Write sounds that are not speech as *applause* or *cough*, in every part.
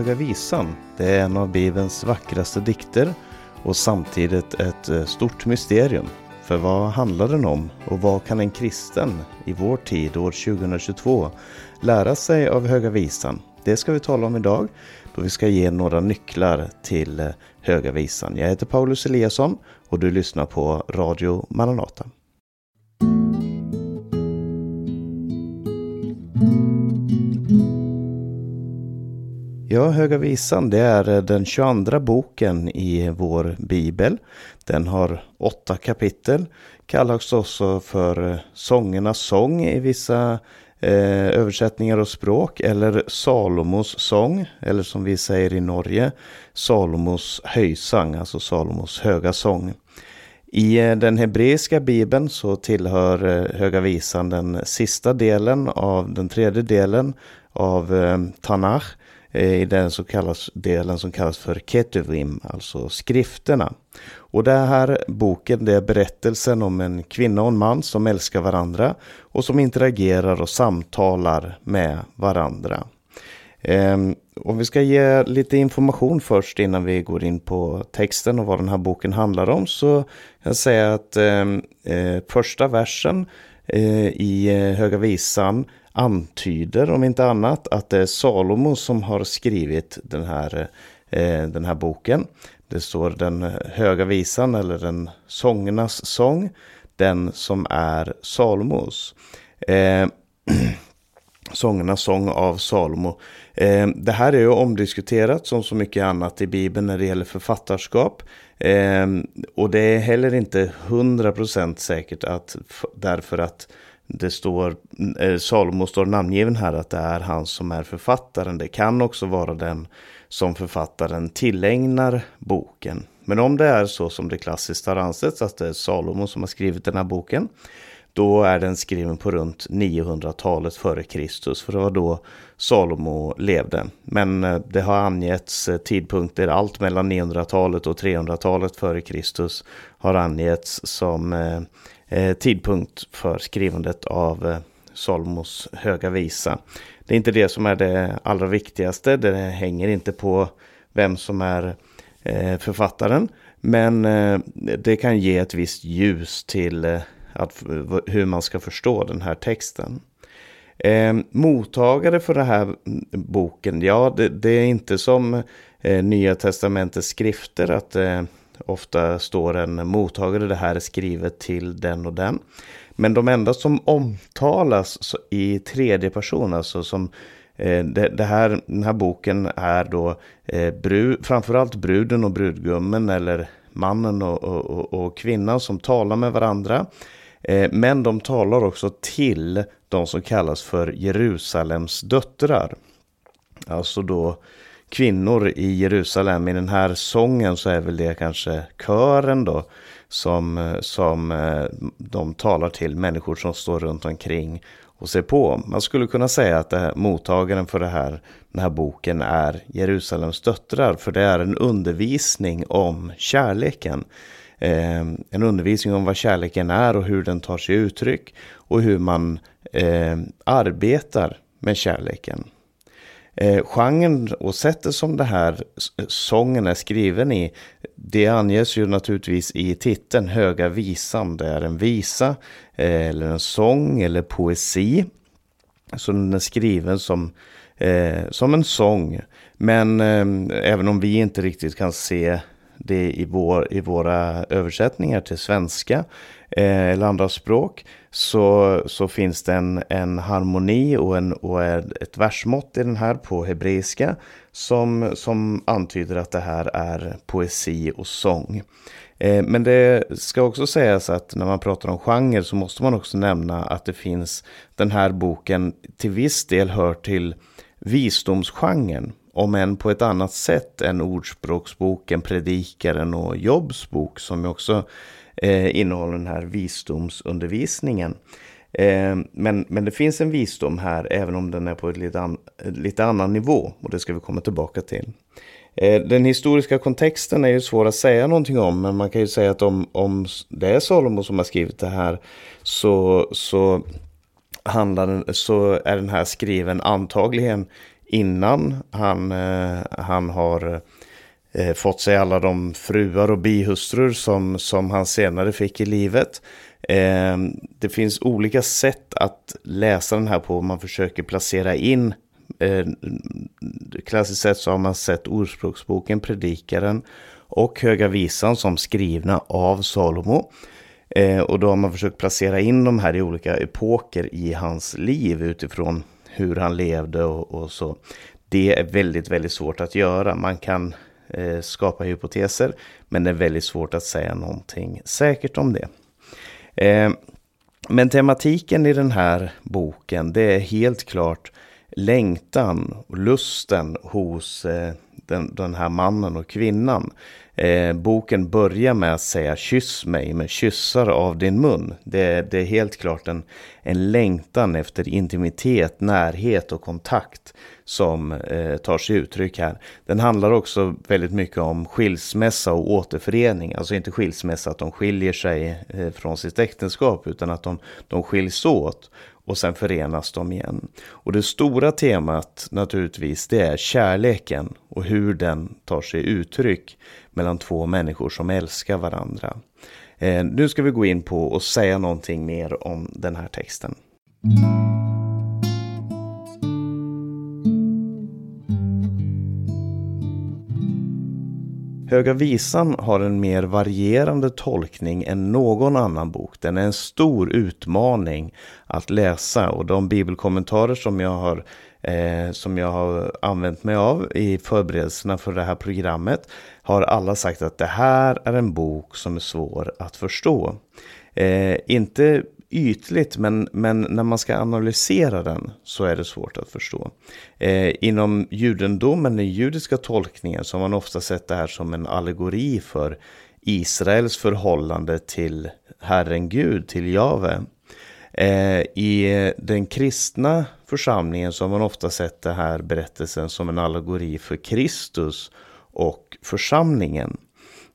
Höga Visan. Det är en av Bibelns vackraste dikter och samtidigt ett eh, stort mysterium. För vad handlar den om och vad kan en kristen i vår tid, år 2022, lära sig av Höga Visan? Det ska vi tala om idag då vi ska ge några nycklar till eh, Höga Visan. Jag heter Paulus Eliasson och du lyssnar på Radio Maranata. Ja, Höga Visan det är eh, den 22 boken i vår bibel. Den har åtta kapitel. Kallas också för eh, Sångernas sång i vissa eh, översättningar och språk. Eller Salomos sång. Eller som vi säger i Norge, Salomos höjsang. Alltså Salomos höga sång. I eh, den hebreiska bibeln så tillhör Höga Visan den sista delen av den tredje delen av Tanach Eh, i den som kallas, delen som kallas för Ketuvim, alltså skrifterna. Och den här boken det är berättelsen om en kvinna och en man som älskar varandra och som interagerar och samtalar med varandra. Ehm, om vi ska ge lite information först innan vi går in på texten och vad den här boken handlar om så kan jag säga att ehm, eh, första versen eh, i Höga Visan antyder om inte annat att det är Salomo som har skrivit den här, eh, den här boken. Det står den höga visan eller den sångernas sång. Den som är Salomos. Eh, *clears throat* sångernas sång av Salomo. Eh, det här är ju omdiskuterat som så mycket annat i Bibeln när det gäller författarskap. Eh, och det är heller inte 100% säkert att därför att det står, eh, Salomo står namngiven här att det är han som är författaren. Det kan också vara den som författaren tillägnar boken. Men om det är så som det klassiskt har ansetts att det är Salomo som har skrivit den här boken. Då är den skriven på runt 900-talet före Kristus. För det var då Salomo levde. Men eh, det har angetts eh, tidpunkter, allt mellan 900-talet och 300-talet före Kristus har angetts som eh, tidpunkt för skrivandet av eh, Salmos höga visa. Det är inte det som är det allra viktigaste. Det hänger inte på vem som är eh, författaren. Men eh, det kan ge ett visst ljus till eh, att, hur man ska förstå den här texten. Eh, mottagare för den här mm, boken, ja det, det är inte som eh, Nya Testamentets skrifter att eh, Ofta står en mottagare, det här är skrivet till den och den. Men de enda som omtalas i tredje person, alltså som eh, det, det, här, den här boken är då eh, brud, framförallt bruden och brudgummen eller mannen och, och, och kvinnan som talar med varandra. Eh, men de talar också till de som kallas för Jerusalems döttrar. Alltså då kvinnor i Jerusalem. I den här sången så är väl det kanske kören då. Som, som eh, de talar till människor som står runt omkring och ser på. Man skulle kunna säga att det, mottagaren för det här, den här boken är Jerusalems döttrar. För det är en undervisning om kärleken. Eh, en undervisning om vad kärleken är och hur den tar sig uttryck. Och hur man eh, arbetar med kärleken. Eh, genren och sättet som det här sången är skriven i, det anges ju naturligtvis i titeln Höga Visan. Det är en visa, eh, eller en sång, eller poesi. Så den är skriven som, eh, som en sång. Men eh, även om vi inte riktigt kan se det i, vår, i våra översättningar till svenska eh, eller andra språk så, så finns det en, en harmoni och, en, och ett versmått i den här på hebreiska som, som antyder att det här är poesi och sång. Eh, men det ska också sägas att när man pratar om genre så måste man också nämna att det finns den här boken till viss del hör till visdomsgenren om än på ett annat sätt än Ordspråksboken, Predikaren och Jobs bok som också eh, innehåller den här visdomsundervisningen. Eh, men, men det finns en visdom här även om den är på ett lite, an, lite annan nivå och det ska vi komma tillbaka till. Eh, den historiska kontexten är ju svår att säga någonting om men man kan ju säga att om, om det är Salomo som har skrivit det här så, så, handlar den, så är den här skriven antagligen innan han, eh, han har eh, fått sig alla de fruar och bihustrur som, som han senare fick i livet. Eh, det finns olika sätt att läsa den här på. Man försöker placera in klassiskt sett så har man sett Ordspråksboken, Predikaren och Höga Visan som skrivna av Salomo. Eh, och då har man försökt placera in de här i olika epoker i hans liv utifrån hur han levde och, och så. Det är väldigt, väldigt svårt att göra. Man kan eh, skapa hypoteser, men det är väldigt svårt att säga någonting säkert om det. Eh, men tematiken i den här boken, det är helt klart längtan och lusten hos eh, den, den, här mannen och kvinnan. Eh, boken börjar med att säga kyss mig med kyssar av din mun. Det, det är helt klart en, en längtan efter intimitet, närhet och kontakt som eh, tar sig uttryck här. Den handlar också väldigt mycket om skilsmässa och återförening. Alltså inte skilsmässa att de skiljer sig eh, från sitt äktenskap utan att de, de skiljs åt och sen förenas de igen. Och det stora temat naturligtvis det är kärleken och hur den tar sig uttryck mellan två människor som älskar varandra. Eh, nu ska vi gå in på och säga någonting mer om den här texten. Höga Visan har en mer varierande tolkning än någon annan bok. Den är en stor utmaning att läsa och de bibelkommentarer som jag har, eh, som jag har använt mig av i förberedelserna för det här programmet har alla sagt att det här är en bok som är svår att förstå. Eh, inte ytligt, men, men när man ska analysera den så är det svårt att förstå. Eh, inom judendomen, den judiska tolkningen, så har man ofta sett det här som en allegori för Israels förhållande till Herren Gud, till Jave. Eh, I den kristna församlingen så har man ofta sett den här berättelsen som en allegori för Kristus och församlingen.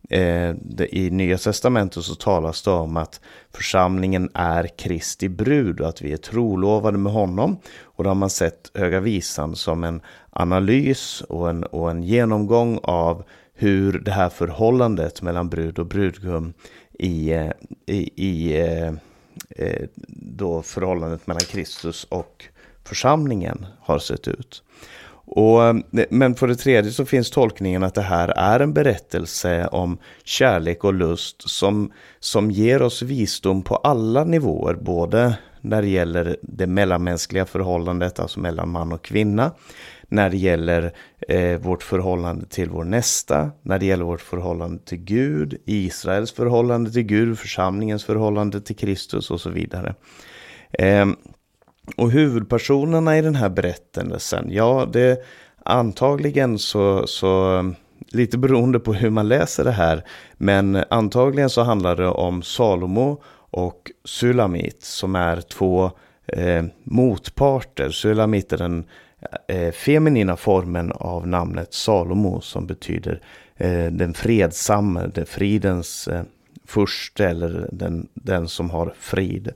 Eh, I Nya Testamentet så talas det om att församlingen är Kristi brud och att vi är trolovade med honom. Och då har man sett Höga Visan som en analys och en, och en genomgång av hur det här förhållandet mellan brud och brudgum i, eh, i, i eh, eh, då förhållandet mellan Kristus och församlingen har sett ut. Och, eh, men för det tredje så finns tolkningen att det här är en berättelse om kärlek och lust som, som ger oss visdom på alla nivåer, både när det gäller det mellanmänskliga förhållandet, alltså mellan man och kvinna, när det gäller eh, vårt förhållande till vår nästa, när det gäller vårt förhållande till Gud, Israels förhållande till Gud, församlingens förhållande till Kristus och så vidare. Eh, och huvudpersonerna i den här berättelsen, ja, det antagligen så, så lite beroende på hur man läser det här, men antagligen så handlar det om Salomo och Sulamit som är två eh, motparter. Sulamit är den eh, feminina formen av namnet Salomo som betyder eh, den fredsamme, den fridens eh, furste eller den, den som har frid.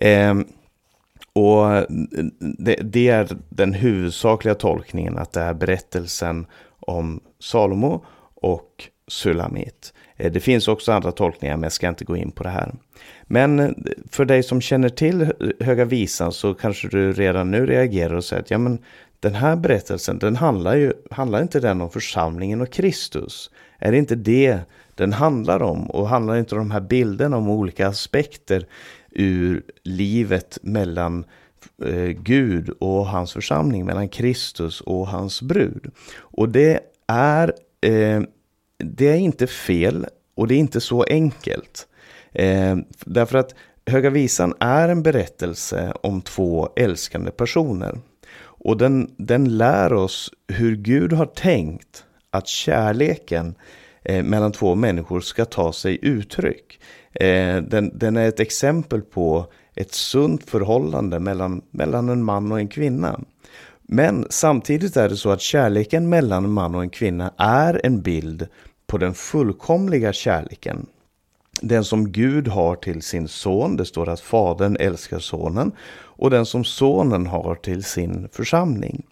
Eh, och eh, det, det, är den huvudsakliga tolkningen att det är berättelsen om Salomo och Sulamit. Eh, det finns också andra tolkningar men jag ska inte gå in på det här. Men eh, för dig som känner till Höga Visan så kanske du redan nu reagerar och säger att ja, men den här berättelsen den handlar ju handlar inte den om församlingen och Kristus? Är det inte det den handlar om? Och handlar inte de här bilderna om olika aspekter ur livet mellan eh, Gud och hans församling, mellan Kristus och hans brud. Och det är, eh, det är inte fel och det är inte så enkelt. Eh, därför att Höga Visan är en berättelse om två älskande personer. Och den, den lär oss hur Gud har tänkt att kärleken eh, mellan två människor ska ta sig uttryck. Eh, den, den, är ett exempel på ett sunt förhållande mellan, mellan en man och en kvinna. Men samtidigt är det så att kärleken mellan en man och en kvinna är en bild på den fullkomliga kärleken. den som Gud har till sin son, det står att fadern älskar sonen, och den som sonen har till sin församling.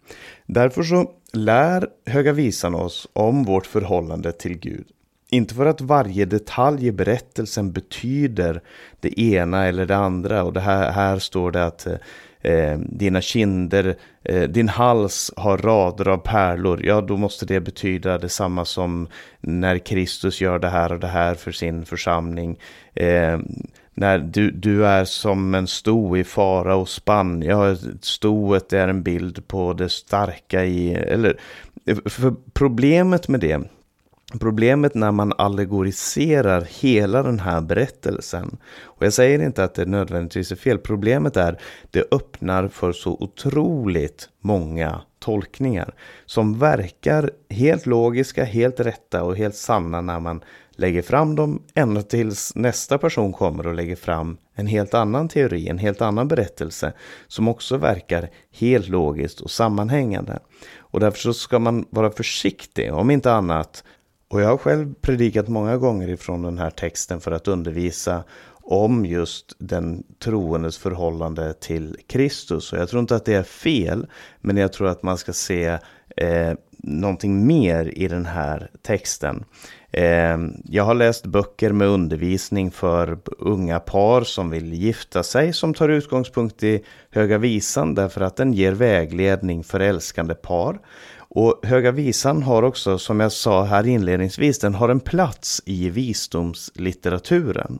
Därför så lär Höga Visan oss om vårt förhållande till Gud. Inte för att varje detalj i berättelsen betyder det ena eller det andra. Och det här, här står det att eh, dina kinder, eh, din hals har rader av pärlor. Ja, då måste det betyda detsamma som när Kristus gör det här och det här för sin församling. Eh, när du, du är som en sto i fara och spann. Ja, stoet är en bild på det starka i, eller för problemet med det Problemet när man allegoriserar hela den här berättelsen, och jag säger inte att det nödvändigtvis är fel, problemet är det öppnar för så otroligt många tolkningar som verkar helt logiska, helt rätta och helt sanna när man lägger fram dem ända tills nästa person kommer och lägger fram en helt annan teori, en helt annan berättelse som också verkar helt logiskt och sammanhängande. Och därför så ska man vara försiktig, om inte annat, och jag har själv predikat många gånger ifrån den här texten för att undervisa om just den troendes förhållande till Kristus. Och jag tror inte att det är fel, men jag tror att man ska se eh, någonting mer i den här texten. Ehm, jag har läst böcker med undervisning för unga par som vill gifta sig som tar utgångspunkt i Höga Visan därför att den ger vägledning för älskande par. Och Höga Visan har också, som jag sa här inledningsvis, den har en plats i visdomslitteraturen.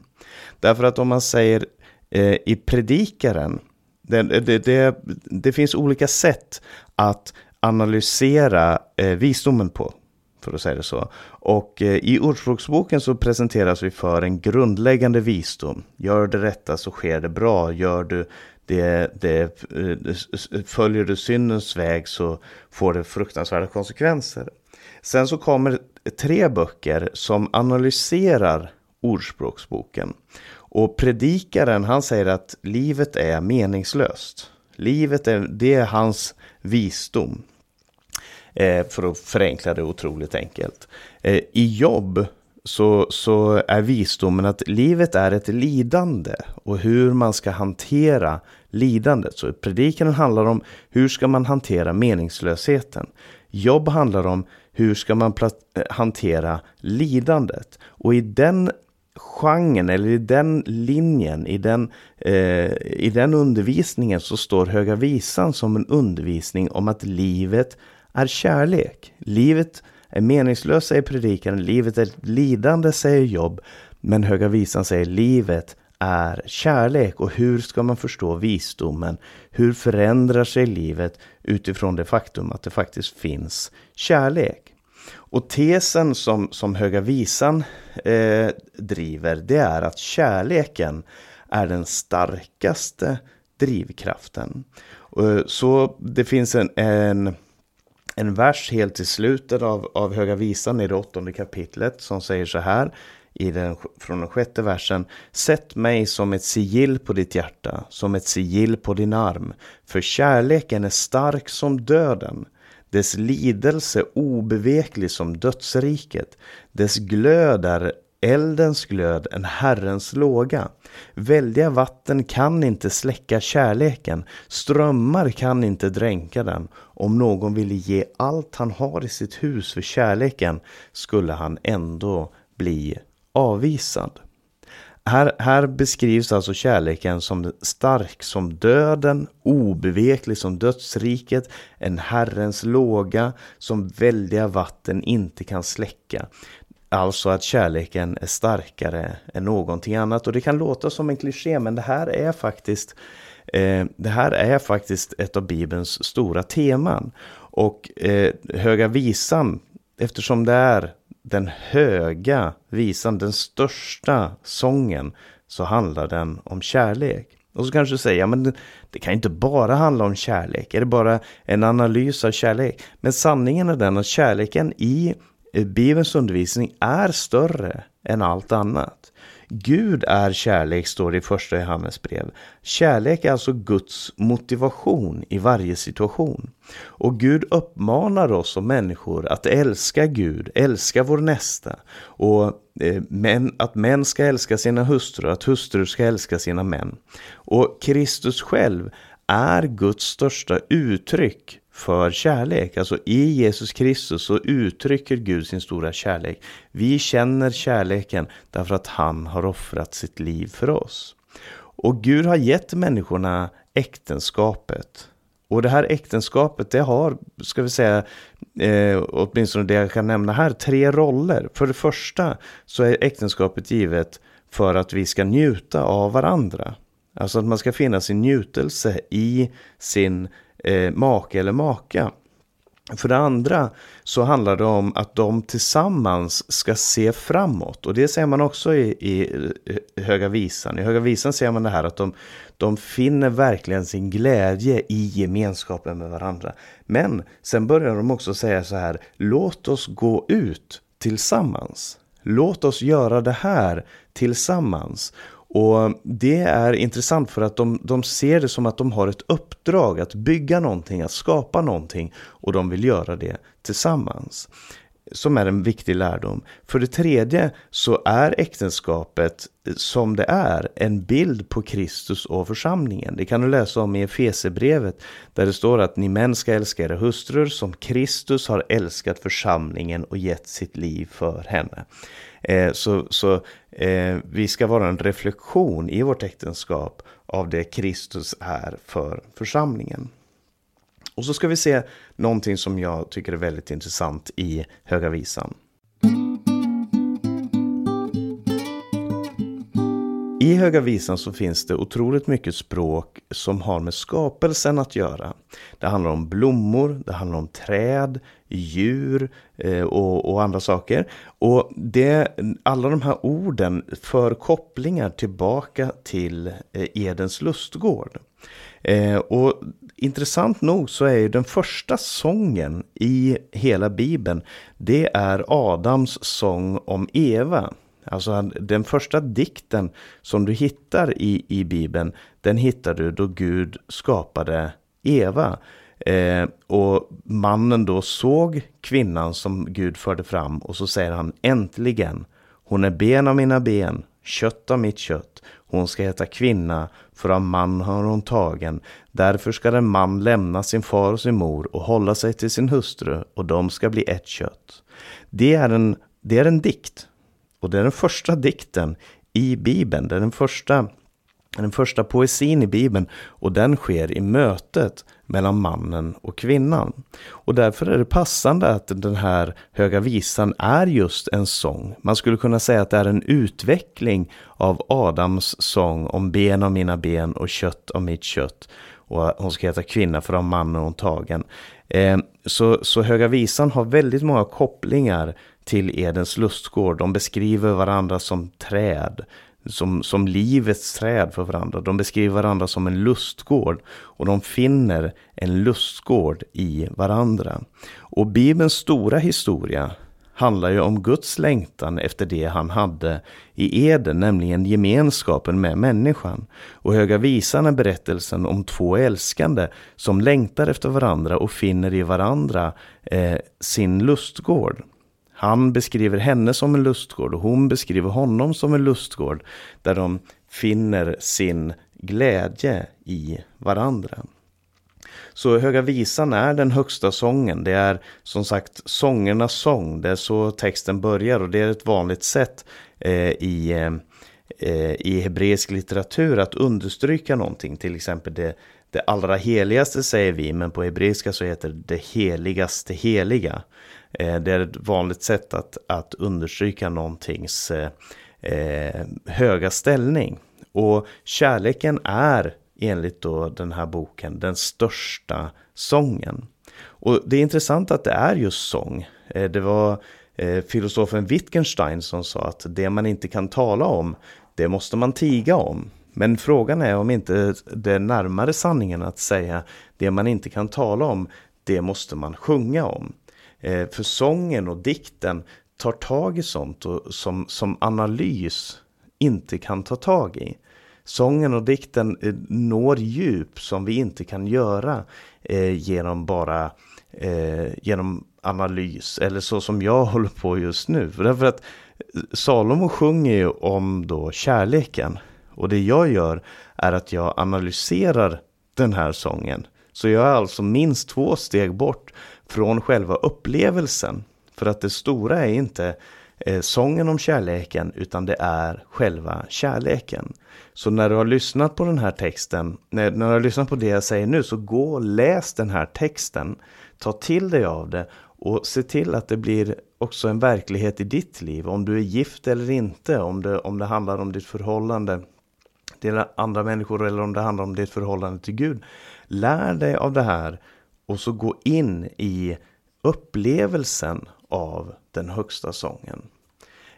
Därför att om man säger eh, i Predikaren, det, eh, det, det, det, finns olika sätt att analysera eh, visdomen på, för att säga det så. Och eh, i Ordspråksboken så presenteras vi för en grundläggande visdom. Gör det rätta så sker det bra. Gör du det, det, eh, följer du syndens väg så får det fruktansvärda konsekvenser. Sen så kommer tre böcker som analyserar Ordspråksboken. Och predikaren han säger att livet är meningslöst. Livet är, det är hans visdom. Eh, för att förenkla det otroligt enkelt. Eh, I jobb så, så är visdomen att livet är ett lidande och hur man ska hantera lidandet. Så predikan handlar om hur ska man hantera meningslösheten. Jobb handlar om hur ska man eh, hantera lidandet. Och i den genren eller i den linjen, i den, eh, i den undervisningen så står Höga Visan som en undervisning om att livet är kärlek. Livet är meningslöst, säger predikaren. Livet är lidande, säger Jobb. Men Höga Visan säger livet är kärlek och hur ska man förstå visdomen? Hur förändrar sig livet utifrån det faktum att det faktiskt finns kärlek? Och tesen som, som Höga Visan eh, driver det är att kärleken är den starkaste drivkraften. Eh, så det finns en, en, en vers helt i slutet av, av Höga Visan i det åttonde kapitlet som säger så här i den, från den sjätte versen. Sätt mig som ett sigill på ditt hjärta, som ett sigill på din arm. För kärleken är stark som döden, dess lidelse obeveklig som dödsriket. Dess glöd är eldens glöd, en Herrens låga. Väldiga vatten kan inte släcka kärleken, strömmar kan inte dränka den. Om någon ville ge allt han har i sitt hus för kärleken skulle han ändå bli avvisad. Här, här beskrivs alltså kärleken som stark som döden, obeveklig som dödsriket, en Herrens låga som väldiga vatten inte kan släcka. Alltså att kärleken är starkare än någonting annat. Och det kan låta som en kliché, men det här är faktiskt Eh, det här är faktiskt ett av Bibelns stora teman. Och eh, Höga Visan, eftersom det är den höga visan, den största sången, så handlar den om kärlek. Och så kanske du säger, ja, men det, det kan inte bara handla om kärlek. Är det bara en analys av kärlek? Men sanningen är den att kärleken i eh, Bibelns undervisning är större än allt annat. Gud är kärlek, står det i första Johannes brev. Kärlek är alltså Guds motivation i varje situation. Och Gud uppmanar oss som människor att älska Gud, älska vår nästa. Och eh, män, att män ska älska sina hustrur, att hustrur ska älska sina män. Och Kristus själv är Guds största uttryck för kärlek. Alltså i Jesus Kristus så uttrycker Gud sin stora kärlek. Vi känner kärleken därför att han har offrat sitt liv för oss. Och Gud har gett människorna äktenskapet. Och det här äktenskapet det har, ska vi säga, eh, åtminstone det jag kan nämna här, tre roller. För det första så är äktenskapet givet för att vi ska njuta av varandra. Alltså att man ska finna sin njutelse i sin eh, make eller maka. För det andra så handlar det om att de tillsammans ska se framåt. Och det ser man också i, i, eh, Höga Visan. I Höga Visan ser man det här att de, de finner verkligen sin glädje i gemenskapen med varandra. Men sen börjar de också säga så här, låt oss gå ut tillsammans. Låt oss göra det här tillsammans. Och det är intressant för att de, de ser det som att de har ett uppdrag att bygga någonting, att skapa någonting och de vill göra det tillsammans. Som är en viktig lärdom. För det tredje så är äktenskapet eh, som det är en bild på Kristus och församlingen. Det kan du läsa om i Efesebrevet där det står att ni män ska älska era hustrur som Kristus har älskat församlingen och gett sitt liv för henne. Eh, så så eh, vi ska vara en reflektion i vårt äktenskap av det Kristus är för församlingen. Och så ska vi se någonting som jag tycker är väldigt intressant i Höga Visan. I Höga Visan så finns det otroligt mycket språk som har med skapelsen att göra. Det handlar om blommor, det handlar om träd, djur eh, och, och, andra saker. Och det, alla de här orden för kopplingar tillbaka till eh, Edens lustgård. Eh, och intressant nog så är den första sången i hela Bibeln, det är Adams sång om Eva. Alltså den första dikten som du hittar i, i Bibeln, den hittar du då Gud skapade Eva. Eh, och mannen då såg kvinnan som Gud förde fram och så säger han äntligen, hon är ben av mina ben, kött av mitt kött. Hon ska heta kvinna, för av man har hon tagen. Därför ska en man lämna sin far och sin mor och hålla sig till sin hustru och de ska bli ett kött. Det är en, det är en dikt och det är den första dikten i Bibeln. Det är den första, den första poesin i Bibeln. Och den sker i mötet mellan mannen och kvinnan. Och därför är det passande att den här Höga Visan är just en sång. Man skulle kunna säga att det är en utveckling av Adams sång om ben av mina ben och kött av mitt kött. Och hon ska heta kvinna för av mannen hon tagen. Eh, så, så Höga Visan har väldigt många kopplingar till Edens lustgård. De beskriver varandra som träd, som, som livets träd för varandra. De beskriver varandra som en lustgård och de finner en lustgård i varandra. Och Bibelns stora historia handlar ju om Guds längtan efter det han hade i Eden, nämligen gemenskapen med människan. Och Höga Visan är berättelsen om två älskande som längtar efter varandra och finner i varandra eh, sin lustgård. Han beskriver henne som en lustgård och hon beskriver honom som en lustgård där de finner sin glädje i varandra. Så Höga Visan är den högsta sången. Det är som sagt sångernas sång. Det är så texten börjar och det är ett vanligt sätt eh, i, eh, eh i hebreisk litteratur att understryka någonting. Till exempel det, det allra heligaste säger vi, men på hebreiska så heter det det heligaste heliga. Eh, det är ett vanligt sätt att, att understryka någontings eh, eh, höga ställning. Och kärleken är enligt då den här boken den största sången. Och det är intressant att det är just sång. Eh, det var eh, filosofen Wittgenstein som sa att det man inte kan tala om, det måste man tiga om. Men frågan är om inte det är närmare sanningen att säga det man inte kan tala om, det måste man sjunga om. Eh, för sången och dikten tar tag i sånt och som, som analys inte kan ta tag i. Sången och dikten eh, når djup som vi inte kan göra eh, genom bara eh, genom analys eller så som jag *laughs* håller på just nu. För därför att eh, Salomo sjunger ju om då kärleken och det jag gör är att jag analyserar den här sången. Så jag är alltså minst två steg bort från själva upplevelsen. För att det stora är inte eh, sången om kärleken utan det är själva kärleken. Så när du har lyssnat på den här texten, när, när du har lyssnat på det jag säger nu så gå och läs den här texten. Ta till dig av det och se till att det blir också en verklighet i ditt liv. Om du är gift eller inte, om det, om det handlar om ditt förhållande till andra människor eller om det handlar om ditt förhållande till Gud. Lär dig av det här och så gå in i upplevelsen av den högsta sången.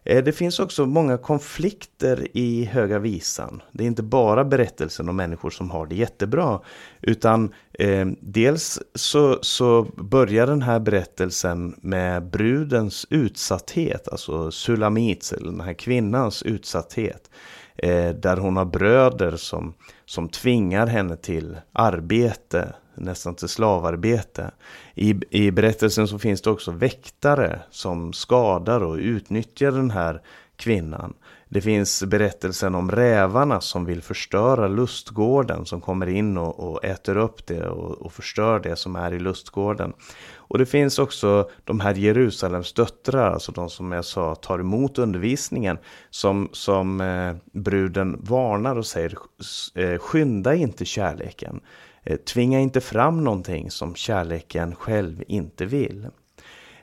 Eh, det finns också många konflikter i Höga Visan. Det är inte bara berättelsen om människor som har det jättebra. Utan eh, dels så, så börjar den här berättelsen med brudens utsatthet. Alltså Sulamits, eller den här kvinnans utsatthet. Eh, där hon har bröder som, som tvingar henne till arbete nästan till slavarbete. I, I berättelsen så finns det också väktare som skadar och utnyttjar den här kvinnan. Det finns berättelsen om rävarna som vill förstöra lustgården som kommer in och, och äter upp det och, och, förstör det som är i lustgården. Och det finns också de här Jerusalems döttrar, alltså de som jag sa tar emot undervisningen, som, som eh, bruden varnar och säger eh, skynda inte kärleken. Eh, tvinga inte fram någonting som kärleken själv inte vill.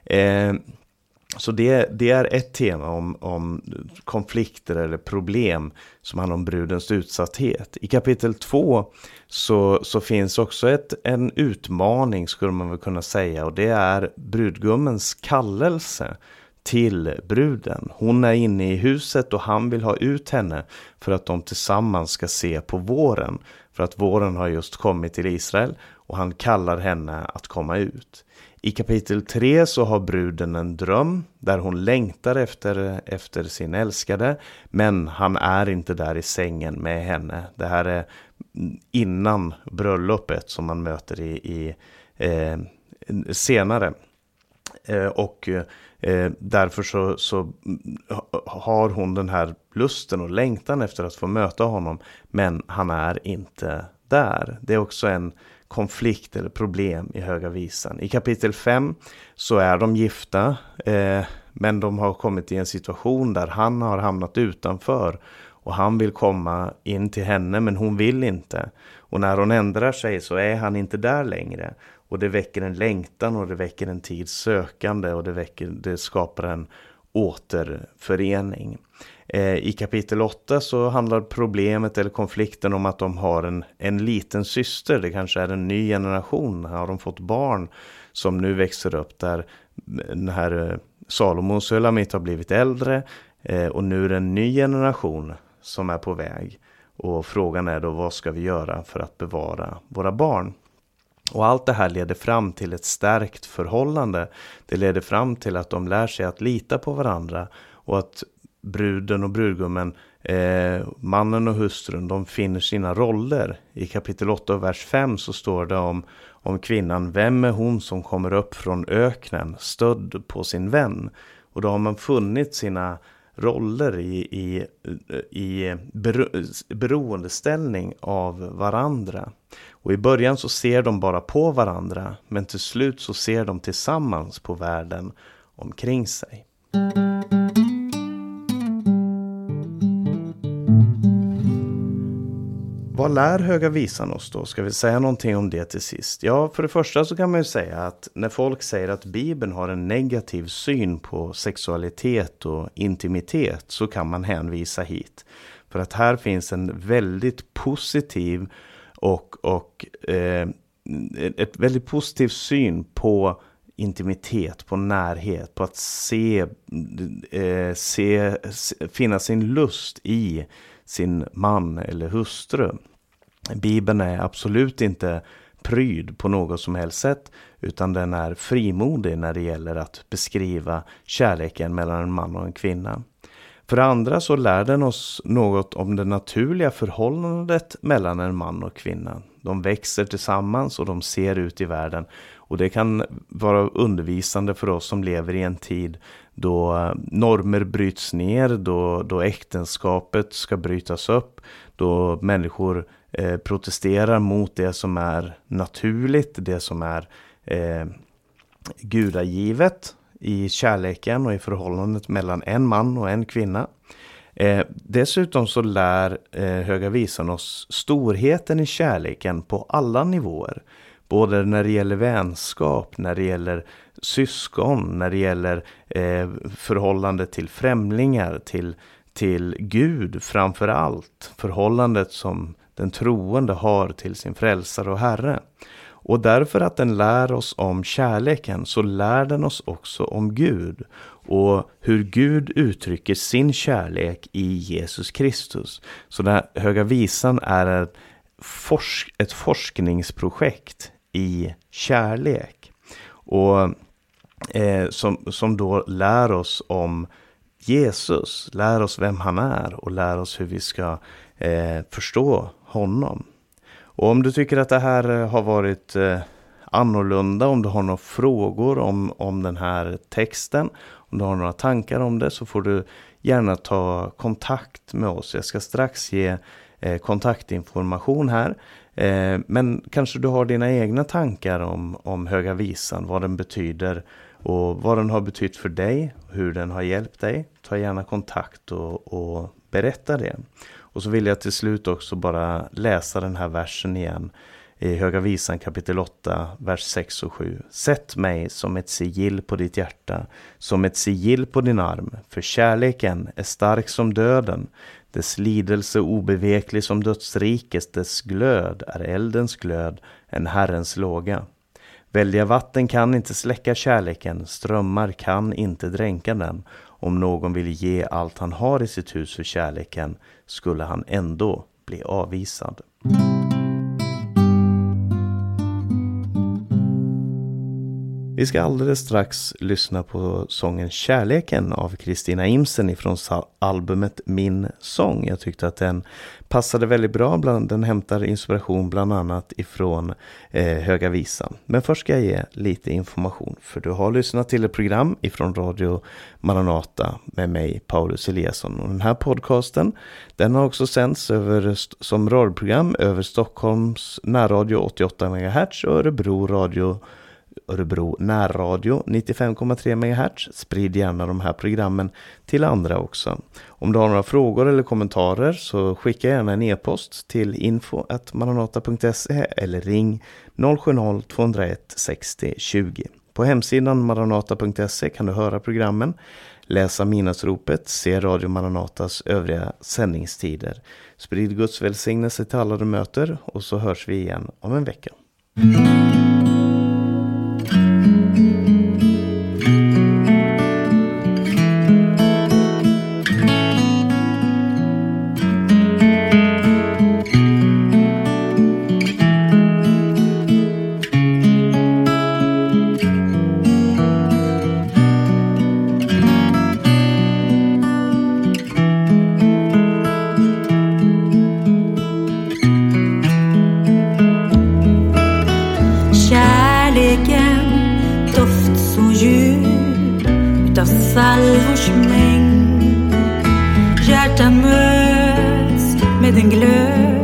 Eh, så det, det, är ett tema om, om, konflikter eller problem som handlar om brudens utsatthet. I kapitel 2 så, så finns också ett, en utmaning skulle man väl kunna säga och det är brudgummens kallelse till bruden. Hon är inne i huset och han vill ha ut henne för att de tillsammans ska se på våren. För att våren har just kommit till Israel och han kallar henne att komma ut. I kapitel 3 så har bruden en dröm där hon längtar efter, efter sin älskade. Men han är inte där i sängen med henne. Det här är innan bröllopet som man möter i, i eh, senare. Eh, och eh, därför så, så har hon den här lusten och längtan efter att få möta honom. Men han är inte där. Det är också en konflikt eller problem i Höga Visan. I kapitel 5 så är de gifta. Eh, men de har kommit i en situation där han har hamnat utanför. Och han vill komma in till henne men hon vill inte. Och när hon ändrar sig så är han inte där längre. Och det väcker en längtan och det väcker en tids sökande och det, väcker, det skapar en återförening. Eh, I kapitel 8 så handlar problemet eller konflikten om att de har en, en liten syster. Det kanske är en ny generation. Har de fått barn som nu växer upp där den här eh, Salomon Sulamit har blivit äldre eh, och nu är det en ny generation som är på väg. Och frågan är då vad ska vi göra för att bevara våra barn? Och allt det här leder fram till ett stärkt förhållande. Det leder fram till att de lär sig att lita på varandra och att bruden och brudgummen, eh, mannen och hustrun, de finner sina roller. I kapitel 8 och vers 5 så står det om, om kvinnan, vem är hon som kommer upp från öknen stödd på sin vän? Och då har man funnit sina roller i, i, i bero, beroendeställning av varandra. Och i början så ser de bara på varandra, men till slut så ser de tillsammans på världen omkring sig. Vad lär Höga Visan oss då? Ska vi säga någonting om det till sist? Ja, för det första så kan man ju säga att när folk säger att Bibeln har en negativ syn på sexualitet och intimitet så kan man hänvisa hit. För att här finns en väldigt positiv och, och eh, ett väldigt positiv syn på intimitet, på närhet, på att se, eh, se, finna sin lust i sin man eller hustru. Bibeln är absolut inte pryd på något som helst sätt utan den är frimodig när det gäller att beskriva kärleken mellan en man och en kvinna. För det andra så lär den oss något om det naturliga förhållandet mellan en man och kvinna. De växer tillsammans och de ser ut i världen. Och det kan vara undervisande för oss som lever i en tid då eh, normer bryts ner, då, då äktenskapet ska brytas upp, då människor eh, protesterar mot det som är naturligt, det som är eh, gudagivet i kärleken och i förhållandet mellan en man och en kvinna. Eh, dessutom så lär eh, Höga Visan oss storheten i kärleken på alla nivåer. Både när det gäller vänskap, när det gäller syskon, när det gäller eh, förhållande till främlingar, till, till Gud framför allt. Förhållandet som den troende har till sin frälsare och Herre. Och därför att den lär oss om kärleken så lär den oss också om Gud och hur Gud uttrycker sin kärlek i Jesus Kristus. Så den här Höga Visan är ett, forsk ett forskningsprojekt i kärlek. Och eh, som, som då lär oss om Jesus, lär oss vem han är och lär oss hur vi ska eh, förstå honom. Och om du tycker att det här eh, har varit eh, annorlunda, om du har några frågor om, om den här texten, om du har några tankar om det så får du gärna ta kontakt med oss. Jag ska strax ge eh, kontaktinformation här. Eh, men kanske du har dina egna tankar om, om Höga Visan, vad den betyder och vad den har betytt för dig, hur den har hjälpt dig. Ta gärna kontakt och, och berätta det. Och så vill jag till slut också bara läsa den här versen igen i Höga Visan kapitel 8, vers 6 och 7. Sätt mig som ett sigill på ditt hjärta, som ett sigill på din arm, för kärleken är stark som döden, dess lidelse obeveklig som dödsrikes, dess glöd är eldens glöd, en Herrens låga. Väldiga vatten kan inte släcka kärleken, strömmar kan inte dränka den. Om någon vill ge allt han har i sitt hus för kärleken skulle han ändå bli avvisad. Vi ska alldeles strax lyssna på sången Kärleken av Kristina Imsen ifrån albumet Min sång. Jag tyckte att den passade väldigt bra. Den hämtar inspiration bland annat ifrån eh, Höga Visan. Men först ska jag ge lite information. För du har lyssnat till ett program ifrån Radio Maranata med mig Paulus Eliasson. Och den här podcasten den har också sänds över, som radioprogram över Stockholms närradio 88 MHz och Örebro radio Örebro närradio 95,3 MHz. Sprid gärna de här programmen till andra också. Om du har några frågor eller kommentarer så skicka gärna en e-post till info.maranata.se eller ring 070-201 60 20. På hemsidan maranata.se kan du höra programmen, läsa minnesropet, se Radio Maranatas övriga sändningstider. Sprid Guds välsignelse till alla du möter och så hörs vi igen om en vecka. Hjärtan möts med en glöd.